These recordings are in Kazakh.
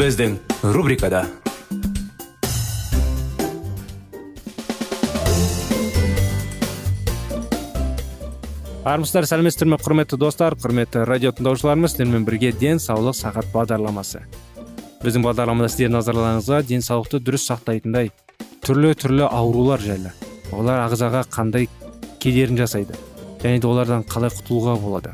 Біздің рубрикада армысыздар сәлеметсіздер ме құрметті достар құрметті радио тыңдаушыларымыз сіздермен бірге денсаулық сағат бағдарламасы біздің бағдарламада сіздердің назарларыңызға денсаулықты дұрыс сақтайтындай түрлі түрлі аурулар жайлы олар ағзаға қандай кедерін жасайды және де олардан қалай құтылуға болады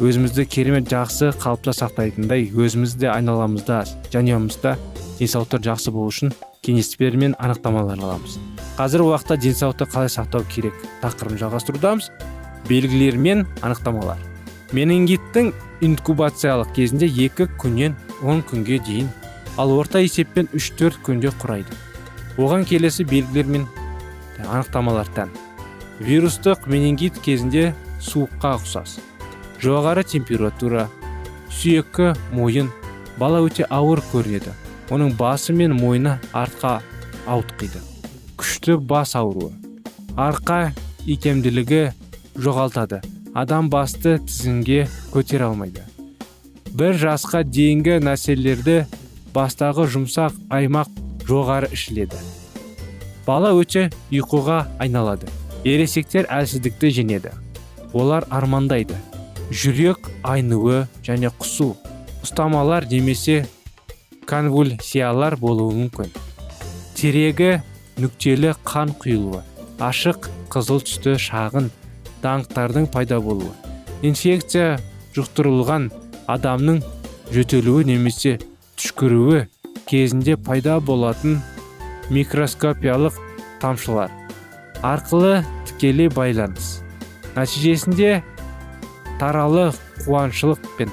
өзімізді керемет жақсы қалыпта сақтайтындай өзімізде айналамызда жанұямызда денсаулықтар жақсы болу үшін кеңестер мен анықтамалар аламыз. Қазіргі уақытта денсаулықты қалай сақтау керек тақырыбын жалғастырудамыз. Белгілер мен анықтамалар. Менингиттің инкубациялық кезінде екі күннен 10 күнге дейін ал орта есеппен 3-4 күнде құрайды. Оған келесі белгілер мен анықтамалар тән. Вирустық менингит кезінде суыққа ұқсас. Жоғары температура сүйеккі мойын бала өте ауыр көрінеді. Оның басы мен мойны артқа ауытқиды. Күшті бас ауруы. Арқа икемділігі жоғалтады. Адам басты тізімге көтере алмайды. Бір жасқа дейінгі нәрселерді бастағы жұмсақ аймақ жоғары ішіледі. Бала өте ұйқыға айналады. Ересектер әлсіздікті жеңеді. Олар армандайды. Жүрек айнуы және құсу ұстамалар немесе конвульсиялар болуы мүмкін. Терегі нүктелі қан құйылуы ашық қызыл түсті шағын даңқтардың пайда болуы инфекция жұқтырылған адамның жөтелуі немесе түшкіруі кезінде пайда болатын микроскопиялық тамшылар. Арқылы тікелей байланыс. Нәтижесінде таралы қуаншылық пен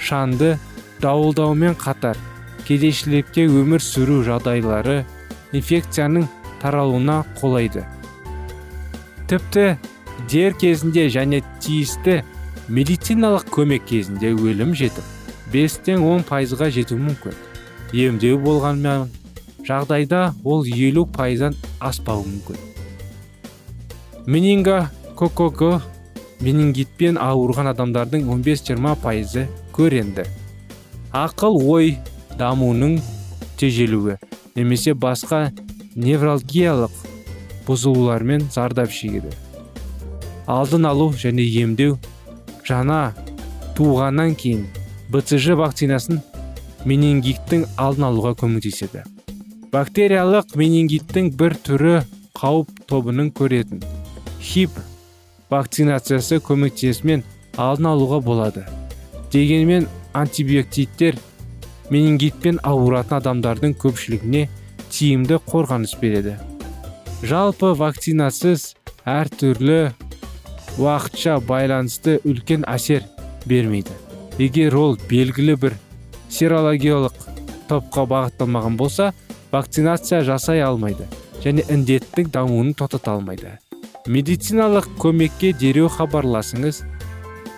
шанды дауылдаумен қатар кедейшілікте өмір сүру жағдайлары инфекцияның таралуына қолайды. Тіпті дер кезінде және тиісті медициналық көмек кезінде өлім жетіп бестен он пайызға жетуі мүмкін. Емдеу болғанмен жағдайда ол елу пайыздан аспауы мүмкін. Менингококко менингитпен ауырған адамдардың 15-20 пайызы көренді. Ақыл ой дамуының тежелуі немесе басқа невралгиялық бұзылулармен зардап шегеді. Алдын алу және емдеу жаңа туғаннан кейін бцж вакцинасын менингиттің алдын алуға көмектеседі. Бактериялық менингиттің бір түрі қауіп тобының көретін хип вакцинациясы көмектесімен алдын алуға болады. Дегенмен антибиотиктер менингитпен ауыратын адамдардың көпшілігіне тиімді қорғаныс береді. Жалпы вакцинасыз әртүрлі уақытша байланысты үлкен әсер бермейді. Егер ол белгілі бір серологиялық топқа бағытталмаған болса вакцинация жасай алмайды және індеттің дамуын тоқтата алмайды. Медициналық көмекке дереу хабарласыңыз.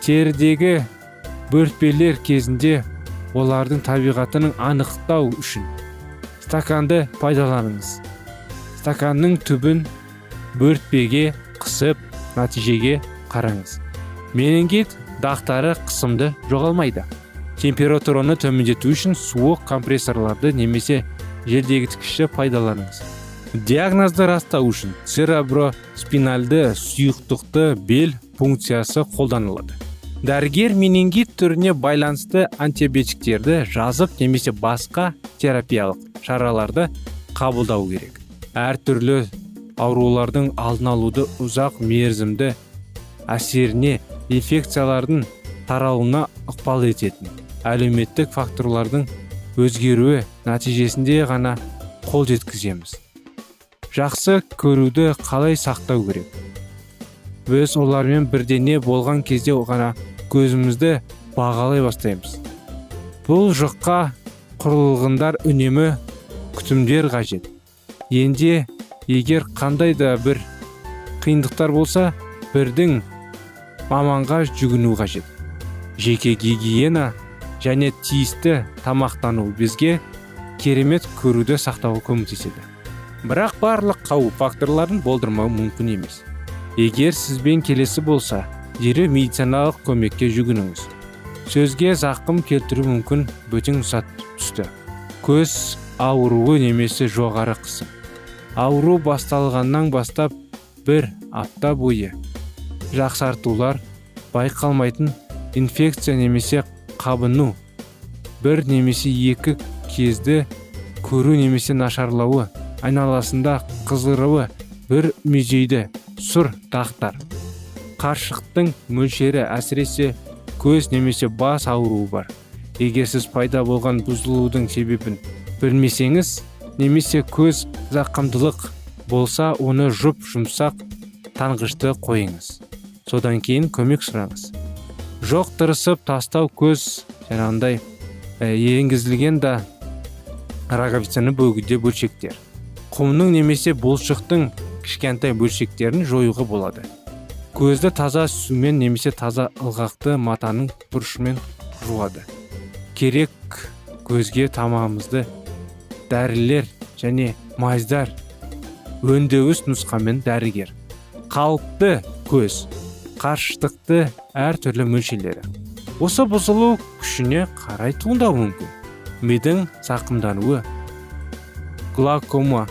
Терідегі бөртпелер кезінде олардың табиғатының анықтау үшін стаканды пайдаланыңыз. Стаканның түбін бөртпеге қысып нәтижеге қараңыз. Менингит дақтары қысымды жоғалмайды. Температураны төмендету үшін суық компрессорларды немесе желдегіткішті пайдаланыңыз. Диагнозды растау үшін цереброспинальды сұйықтықты бел функциясы қолданылады. Дәрігер менингит түріне байланысты антибиотиктерді жазып немесе басқа терапиялық шараларды қабылдау керек. Әртүрлі аурулардың алдын алуды ұзақ мерзімді әсеріне инфекциялардың таралуына ықпал ететін әлеуметтік факторлардың өзгеруі нәтижесінде ғана қол жеткіземіз. Жақсы көруді қалай сақтау керек? Біз олармен бірдене болған кезде ғана көзімізді бағалай бастаймыз. Бұл жұққа құрылғындар үнемі күтімдер қажет. Енде егер қандай да бір қиындықтар болса бірдің маманға жүгіну қажет. Жеке гигиена және тиісті тамақтану бізге керемет көруді сақтауға көмектеседі. Бірақ барлық қауіп факторларын болдырмау мүмкін емес. Егер сізбен келесі болса дереу медициналық көмекке жүгініңіз. Сөзге зақым келтіру мүмкін бөтен зат түсті. Көз ауруы немесе жоғары қысым. Ауру басталғаннан бастап бір апта бойы. Жақсартулар байқалмайтын инфекция немесе қабыну бір немесе екі кезді көру немесе нашарлауы айналасында қызыруы бір мүйзейді сұр дақтар. Қаршықтың мөлшері әсіресе көз немесе бас ауруы бар. Егер сіз пайда болған бұзылудың себебін білмесеңіз немесе көз зақымдылық болса оны жұп жұмсақ таңғышты қойыңыз. Содан кейін көмек сұраңыз. Жоқ тырысып тастау көз жаңағындай енгізілген да роговицаны бөгуде бөлшектер. Құмның немесе бұлшықтың кішкентай бөлшектерін жоюға болады. Көзді таза сумен немесе таза ылғақты матаның бұрышымен жуады. Керек көзге тамамызды дәрілер және майздар өндеуіс нұсқамен дәрігер. Қалыпты көз қарыштықты әртүрлі мөлшерлері. Осы бұзылу күшіне қарай туындауы мүмкін. Мидың зақымдануы глакома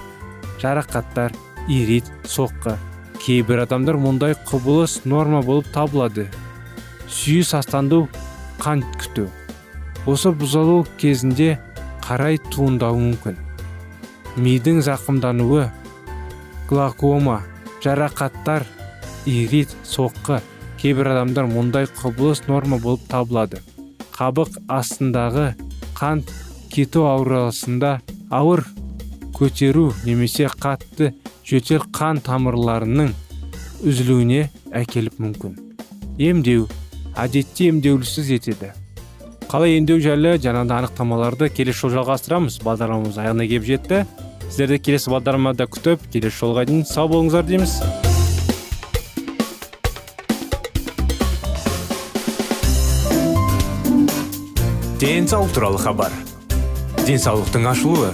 жарақаттар ирит соққы. Кейбір адамдар мұндай құбылыс норма болып табылады. Сүйі састанду қан күту. Осы бұзылу кезінде қарай туындауы мүмкін. Мидың зақымдануы. Глакома жарақаттар ирит соққы. Кейбір адамдар мұндай құбылыс норма болып табылады. Қабық астындағы қан кету аурасында ауыр көтеру немесе қатты жөтел қан тамырларының үзілуіне әкеліп мүмкін. Емдеу әдетте емдеулісіз етеді. Қалай емдеу жайлы жаңағыдай анықтамаларды келесі жолы жалғастырамыз. Бағдарламамыз аяғына келіп жетті. Сіздерді келесі бағдарламада күтіп келесі жолға дейін сау болыңыздар дейміз. Денсаулық туралы хабар. Денсаулықтың ашылуы.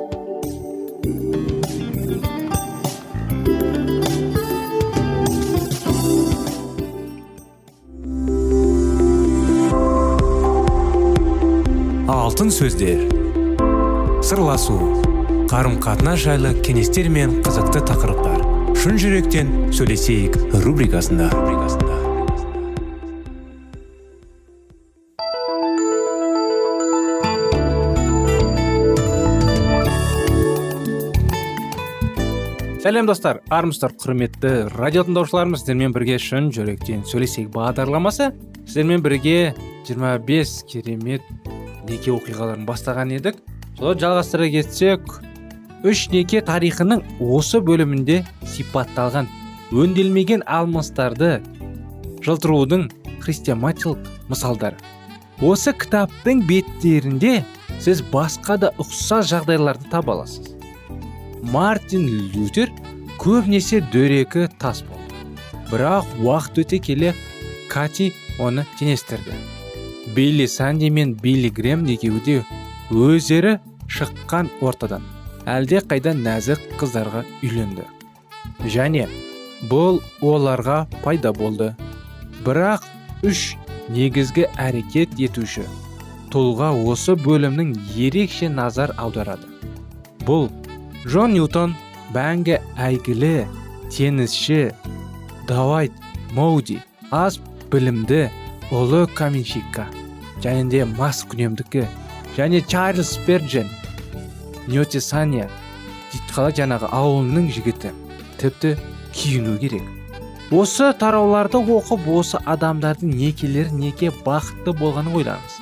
Алтын сөздер. Сырласу қарым қатынас жайлы кеңестер мен қызықты тақырыптар. Шын жүректен сөйлесейік рубрикасында. Сәлем достар. Армысыздар құрметті радио тыңдаушыларымыз. Сіздермен бірге шын жүректен сөйлесейік бағдарламасы. Сіздермен бірге 25 керемет неке оқиғаларын бастаған едік. Соны жалғастыра кетсек үш неке тарихының осы бөлімінде сипатталған өнделмеген алмастарды жылтырудың христиаматиялық мысалдары. Осы кітаптың беттерінде сіз басқа да ұқсас жағдайларды таба аласыз. Мартин лютер көбінесе дөрекі тас болды. Бірақ уақыт өте келе кати оны теңестірді. Билли санди мен билли грем екеуі де өздері шыққан ортадан әлде қайда нәзік қыздарға үйленді. Және бұл оларға пайда болды. Бірақ үш негізгі әрекет етуші тұлға осы бөлімнің ерекше назар аударады. Бұл джон ньютон бәңгі әйгілі теңізші давайт моуди аз білімді ұлы каменщикка. Және де мас күнемдікі және чарльз сперджен ньотисания қалай жаңағы ауылының жігіті тіпті киіну керек. Осы тарауларды оқып осы адамдардың некелері неке бақытты болғанын ойлаңыз.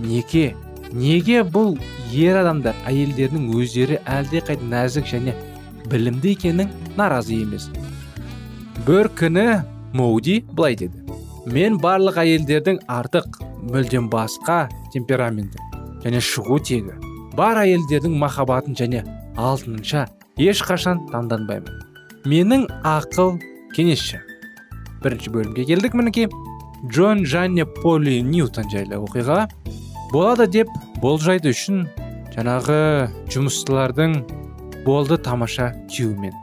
Неке неге бұл ер адамдар әйелдердің өздері әлде қайда нәзік және білімді екенін наразы емес. Бір күні моуди былай деді. Мен барлық әйелдердің артық мүлдем басқа темпераменті және шығу тегі. Бар әйелдердің махаббатын және алтынша ешқашан таңданбаймын. Менің ақыл кеңесші. Бірінші бөлімге келдік мінекей. Джон және поли ньютон жайлы оқиға болады деп болжайды үшін жаңағы жұмыстылардың болды тамаша күйеуімен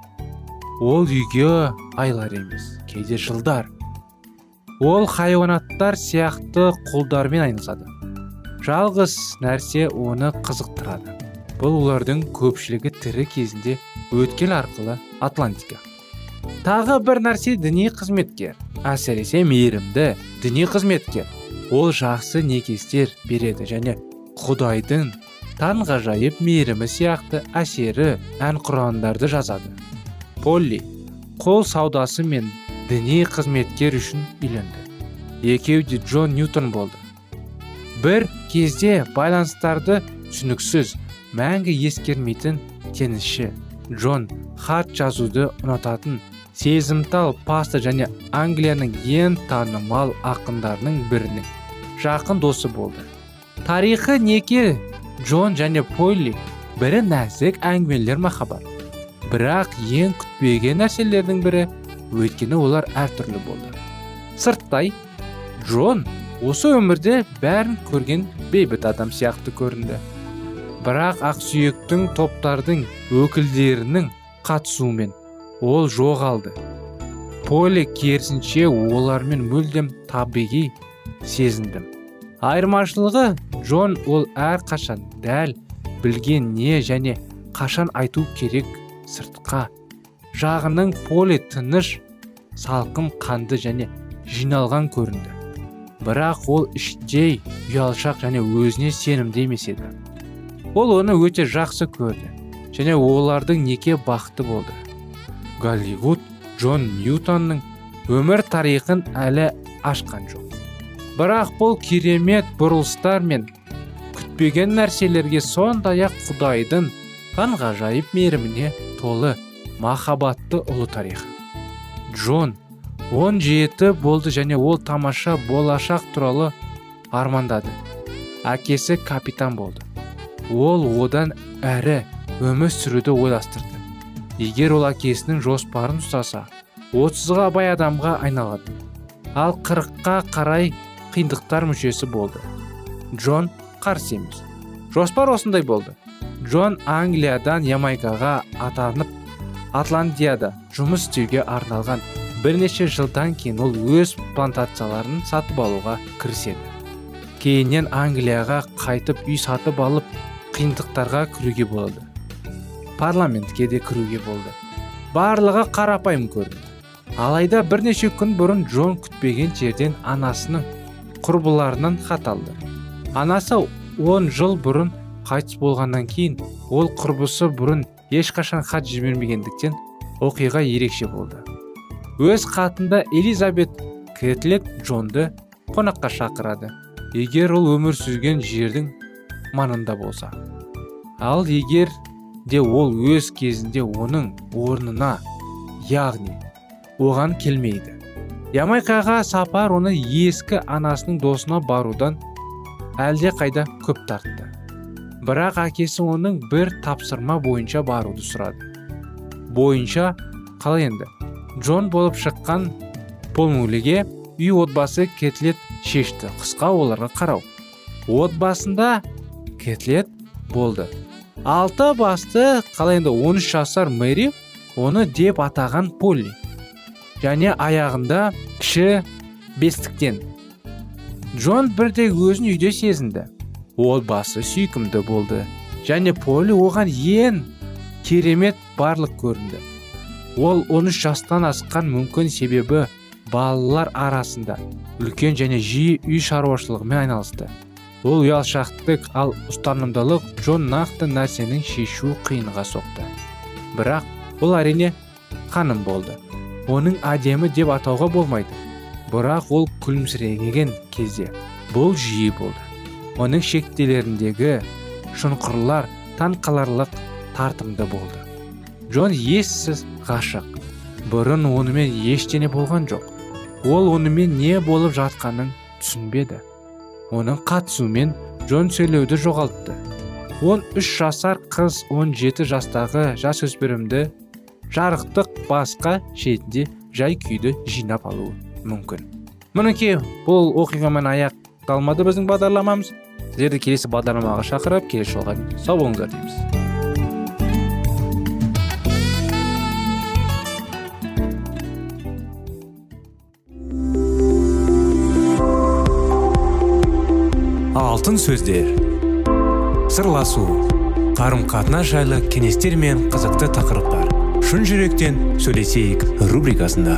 ол үйге айлар емес кейде жылдар. Ол хайуанаттар сияқты құлдармен айналысады. Жалғыз нәрсе оны қызықтырады. Бұл олардың көпшілігі тірі кезінде өткел арқылы атлантика. Тағы бір нәрсе діни қызметкер. Әсіресе мейірімді діни қызметкер. Ол жақсы некестер береді және құдайдың таңғажайып мейірімі сияқты әсері ән құрандарды жазады. Полли қол саудасы мен діни қызметкер үшін үйленді. Екеуі де джон ньютон болды. Бір кезде байланыстарды түсініксіз мәңгі ескермейтін теңізші джон хат жазуды ұнататын сезімтал паста және англияның ең танымал ақындарының бірінің жақын досы болды. Тарихы неке? Джон және полли бірі нәзік әңгімелер махаббат. Бірақ ең күтпеген нәрселердің бірі өйткені олар әртүрлі болды. Сырттай джон осы өмірде бәрін көрген бейбіт адам сияқты көрінді. Бірақ ақсүйектің топтардың өкілдерінің қатысуымен ол жоғалды. Поле керісінше олармен мүлдем табиғи сезіндім. Айырмашылығы джон ол әрқашан дәл білген не және қашан айту керек сыртқа жағының поле тыныш салқын қанды және жиналған көрінді. Бірақ ол іштей ұялшақ және өзіне сенімді емес еді. Ол оны өте жақсы көрді және олардың неке бақыты болды. Голливуд джон ньютонның өмір тарихын әлі ашқан жоқ. Бірақ бұл керемет бұрылыстар мен күтпеген нәрселерге сондай ақ құдайдың таңғажайып мейіріміне толы махаббатты ұлы тарих. Джон 17 болды және ол тамаша болашақ туралы армандады. Әкесі капитан болды. Ол одан әрі өмір сүруді ойластырды. Егер ол әкесінің жоспарын ұстаса отызға бай адамға айналады. Ал қырыққа қарай қиындықтар мүшесі болды. Джон қарсы емес жоспар осындай болды. Джон англиядан ямайкаға атанып атлантияда жұмыс істеуге арналған бірнеше жылдан кейін ол өз плантацияларын сатып алуға кіріседі. Кейіннен англияға қайтып үй сатып алып қиындықтарға кіруге болды парламентке де кіруге болды. Барлығы қарапайым көрінді. Алайда бірнеше күн бұрын джон күтпеген жерден анасының құрбыларынан хат алды. Анасы он жыл бұрын қайтыс болғаннан кейін ол құрбысы бұрын ешқашан хат жібермегендіктен оқиға ерекше болды. Өз хатында элизабет кетлет джонды қонаққа шақырады. Егер ол өмір сүрген жердің маңында болса. Ал егер де ол өз кезінде оның орнына яғни оған келмейді. Ямайкаға сапар оны ескі анасының досына барудан әлде қайда көп тартты. Бірақ әкесі оның бір тапсырма бойынша баруды сұрады. Бойынша қалай енді джон болып шыққан полмулеге үй отбасы кетлет шешті қысқа оларға қарау отбасында кетлет болды. Алты басты қалай енді 13 жасар мэри оны деп атаған полли және аяғында кіші бестіктен. Джон бірде өзін үйде сезінді. Отбасы сүйкімді болды. Және полли оған ең керемет барлық көрінді. Ол 13 жастан асқан мүмкін себебі балалар арасында үлкен және жиі үй шаруашылығымен айналысты. Ол ұялшақтық ал ұстанымдылық джон нақты нәрсенің шешу қиынға соқты. Бірақ бұл әрине ханым болды. Оның әдемі деп атауға болмайды. Бірақ ол күлімсіреген кезде бұл жиі болды. Оның шектелеріндегі шұңқырлар таң қаларлық тартымды болды. Джон ессіз ғашық. Бұрын онымен ештеңе болған жоқ. Ол онымен не болып жатқанын түсінбеді. Оның қатысуымен джон сөйлеуді жоғалтты. 13 жасар қыз 17 жастағы жасөспірімді жарықтық басқа шетінде жай күйді жинап алуы мүмкін. Мінекей бұл оқиғамен аяқталмады біздің бағдарламамыз сіздерді келесі бағдарламаға шақырып келесі жолға сау болыңыздар дейміз алтын сөздер. Сырласу. Қарым қатынас жайлы кеңестер мен қызықты тақырыптар. Шын жүректен сөйлесейік рубрикасында.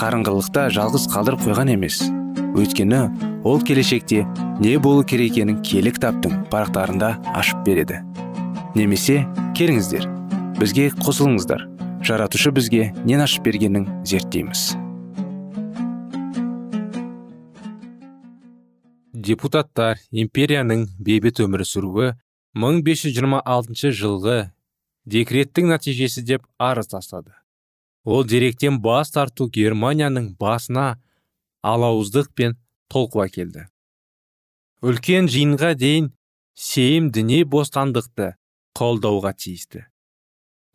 қарыңғылықта жалғыз қалдырып қойған емес. Өйткені ол келешекте не болу керек екенін киелі кітаптың парақтарында ашып береді. Немесе келіңіздер бізге қосылыңыздар. Жаратушы бізге нен ашып бергенін зерттейміз. Депутаттар империяның бейбіт өмір сүруі 1526 жылғы декреттің нәтижесі деп арыз тастады ол деректен бас тарту германияның басына алауыздық пен толқу әкелді үлкен жиынға дейін сейім діни бостандықты қолдауға тиісті.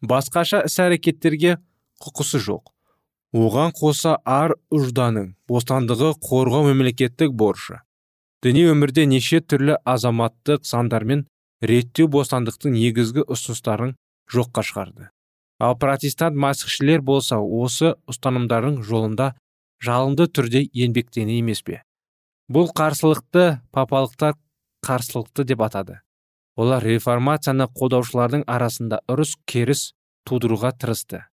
Басқаша іс әрекеттерге құқысы жоқ. Оған қоса ар ұжданың бостандығы қорғау мемлекеттік борышы. Діни өмірде неше түрлі азаматтық сандармен реттеу бостандықтың негізгі ұсыныстарын жоққа шығарды. Ал протестант масихшілер болса осы ұстанымдардың жолында жалынды түрде еңбектене емес пе? Бұл қарсылықты папалықтар қарсылықты деп атады. Олар реформацияны қолдаушылардың арасында ұрыс керіс тудыруға тырысты.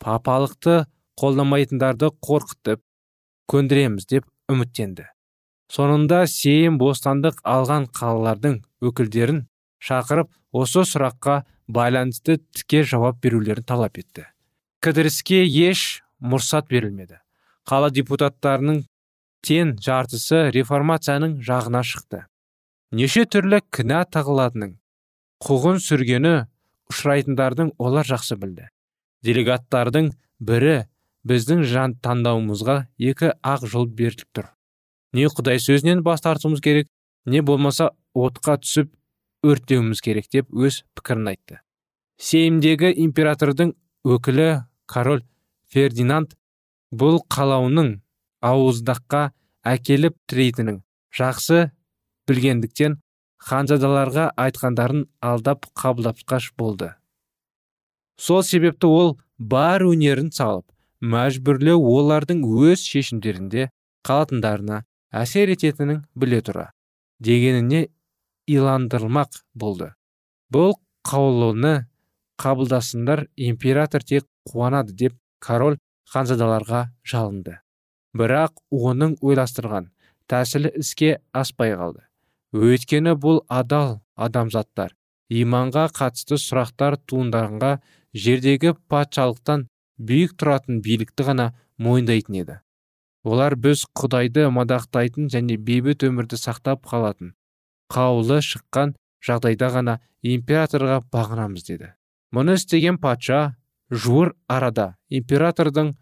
Папалықты қолдамайтындарды қорқытып көндіреміз деп үміттенді. Соңында сейім бостандық алған қалалардың өкілдерін шақырып осы сұраққа байланысты тіке жауап берулерін талап етті. Кідіріске еш мұрсат берілмеді. Қала депутаттарының тен жартысы реформацияның жағына шықты. Неше түрлі кінә тағылатынын қуғын сүргені ұшырайтындардың олар жақсы білді. Делегаттардың бірі біздің жан таңдауымызға екі ақ жол беріліп тұр. Не құдай сөзінен бас тартуымыз керек не болмаса отқа түсіп өртеуіміз керек деп өз пікірін айтты. Сейімдегі императордың өкілі король фердинанд бұл қалауының ауыздаққа әкеліп тірейтінін жақсы білгендіктен ханзадаларға айтқандарын алдап қабылдапқаш болды. Сол себепті ол бар өнерін салып мәжбүрлеу олардың өз шешімдерінде қалатындарына әсер ететінін біле тұра дегеніне иландырылмақ болды. Бұл қаулыны қабылдасындар император тек қуанады деп король ханзадаларға жалынды. Бірақ оның ойластырған тәсілі іске аспай қалды. Өйткені бұл адал адамзаттар иманға қатысты сұрақтар туындағанға жердегі патшалықтан биік тұратын билікті ғана мойындайтын еді. Олар біз құдайды мадақтайтын және бейбіт өмірді сақтап қалатын қаулы шыққан жағдайда ғана императорға бағынамыз деді. Мұны істеген патша жуыр арада императордың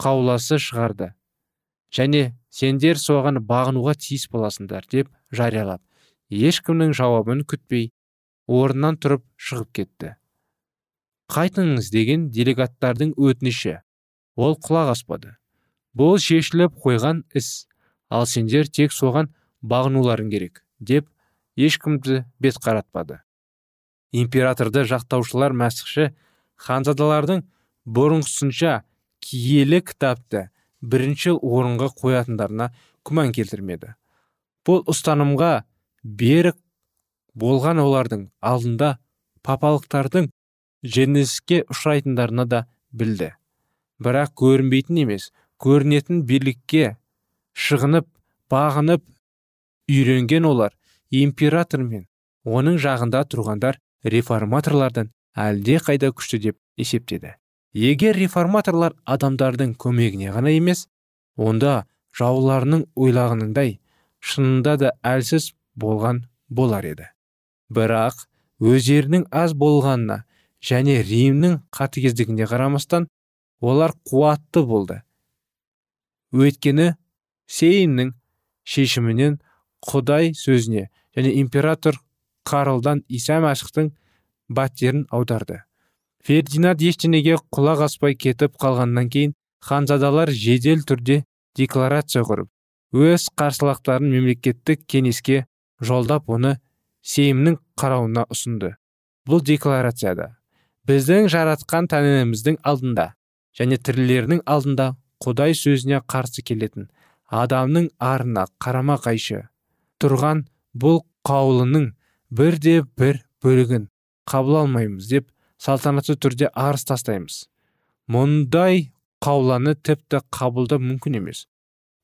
қауласы шығарды. Және сендер соған бағынуға тиіс боласыңдар деп жариялап ешкімнің жауабын күтпей орнынан тұрып шығып кетті. Қайтыңыз деген делегаттардың өтініші. Ол құлақ аспады. Бұл шешіліп қойған іс. Ал сендер тек соған бағынуларың керек деп ешкімді бет қаратпады. Императорды жақтаушылар мәсіхші ханзадалардың бұрынғысынша киелі кітапты бірінші орынға қоятындарына күмән келтірмеді. Бұл ұстанымға берік болған олардың алдында папалықтардың жеңіліске ұшырайтындарына да білді. Бірақ көрінбейтін емес көрінетін бирлікке шығынып бағынып үйренген олар император мен оның жағында тұрғандар реформаторлардан әлде қайда күшті деп есептеді. Егер реформаторлар адамдардың көмегіне ғана емес онда жауларының ойлағанындай шынында да әлсіз болған болар еді. Бірақ өздерінің аз болғанына және римнің қатыгездігіне қарамастан олар қуатты болды. Өйткені сейіннің шешімінен құдай сөзіне және император карлдан иса мәсіхтің баттерін аударды. Фердинанд ештеңеге құлақ аспай кетіп қалғаннан кейін ханзадалар жедел түрде декларация құрып өз қарсылықтарын мемлекеттік кеңеске жолдап оны сейімнің қарауына ұсынды. Бұл декларацияда біздің жаратқан тәніміздің алдында және тірілердің алдында құдай сөзіне қарсы келетін адамның арына қарама қайшы тұрған бұл қаулының бірде бір бөлігін қабыл алмаймыз деп салтанатты түрде арыз тастаймыз. Мұндай қауланы тіпті қабылдау мүмкін емес.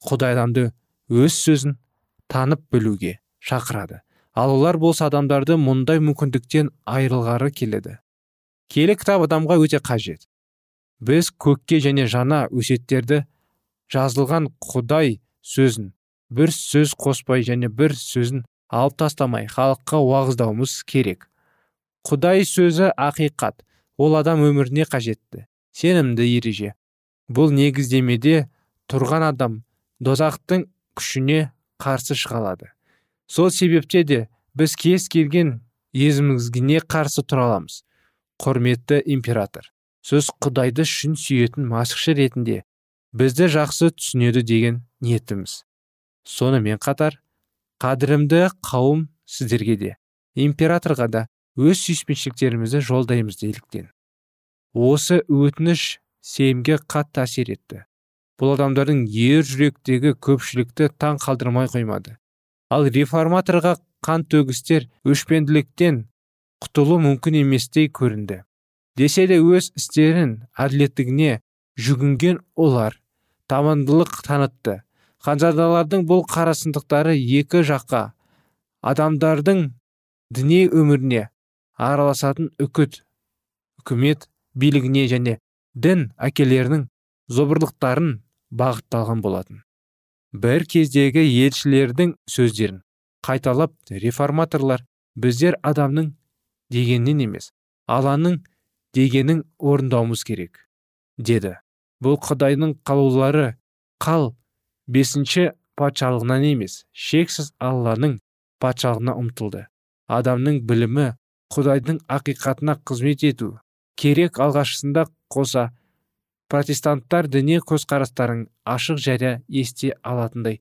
Құдай адамды өз сөзін танып білуге шақырады. Ал олар болса адамдарды мұндай мүмкіндіктен айырылғары келеді. Келі кітап адамға өте қажет. Біз көкке және жаңа өсеттерді жазылған құдай сөзін бір сөз қоспай және бір сөзін алып тастамай халыққа уағыздауымыз керек. Құдай сөзі ақиқат. Ол адам өміріне қажетті. Сенімді ереже. Бұл негіздемеде тұрған адам дозақтың күшіне қарсы шыға алады. Сол себепте де біз кез келген езімізгіне қарсы тұра аламыз құрметті император. Сіз құдайды шын сүйетін масықшы ретінде бізді жақсы түсінеді деген ниетіміз. Сонымен қатар қадірімді қауым сіздерге де императорға да өз сүйіспеншіліктерімізді жолдаймыз деліктен. Осы өтініш сейімге қатты әсер етті. Бұл адамдардың ер жүректегі көпшілікті таң қалдырмай қоймады. Ал реформаторға қан төгістер өшпенділіктен құтылу мүмкін еместей көрінді. Десе де өз істерін әділеттігіне жүгінген олар табандылық танытты. Ханзадалардың бұл қарасындықтары екі жаққа адамдардың діни өміріне араласатын үкіт үкімет билігіне және дін әкелерінің зобырлықтарын бағытталған болатын. Бір кездегі елшілердің сөздерін қайталап реформаторлар біздер адамның дегеннен емес алланың дегенін орындауымыз керек деді. Бұл құдайдың қалаулары қал бесінші патшалығынан емес шексіз алланың патшалығына ұмтылды. Адамның білімі құдайдың ақиқатына қызмет ету керек алғашысында қоса протестанттар діни көзқарастарын ашық жария есте алатындай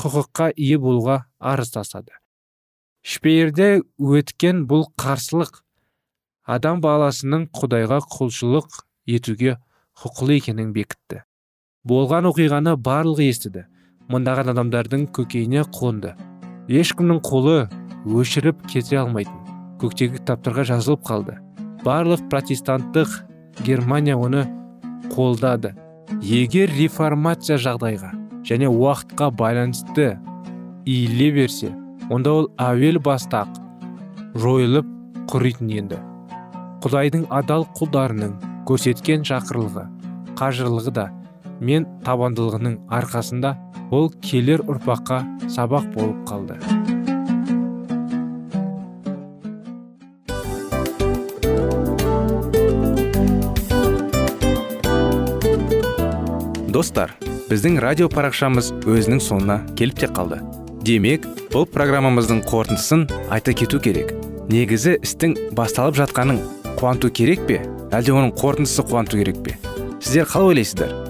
құқыққа ие болуға арыз тастады өткен бұл қарсылық адам баласының құдайға құлшылық етуге құқылы екенін бекітті. Болған оқиғаны барлығы естіді. Мыңдаған адамдардың көкейіне қонды. Ешкімнің қолы өшіріп кете алмайтын. Көктегі кітаптарға жазылып қалды. Барлық протестанттық германия оны қолдады. Егер реформация жағдайға және уақытқа байланысты иіле берсе онда ол әуел бастақ жойылып құритын енді. Құдайдың адал құлдарының көрсеткен шақырлығы қажырлығы да мен табандылығының арқасында ол келер ұрпаққа сабақ болып қалды. Достар біздің радио парақшамыз өзінің соңына келіп те қалды. Демек бұл программамыздың қорытындысын айта кету керек. Негізі істің басталып жатқаның қуанту керек пе? Әлде оның қорытындысы қуанту керек пе? Сіздер қалай ойлайсыздар?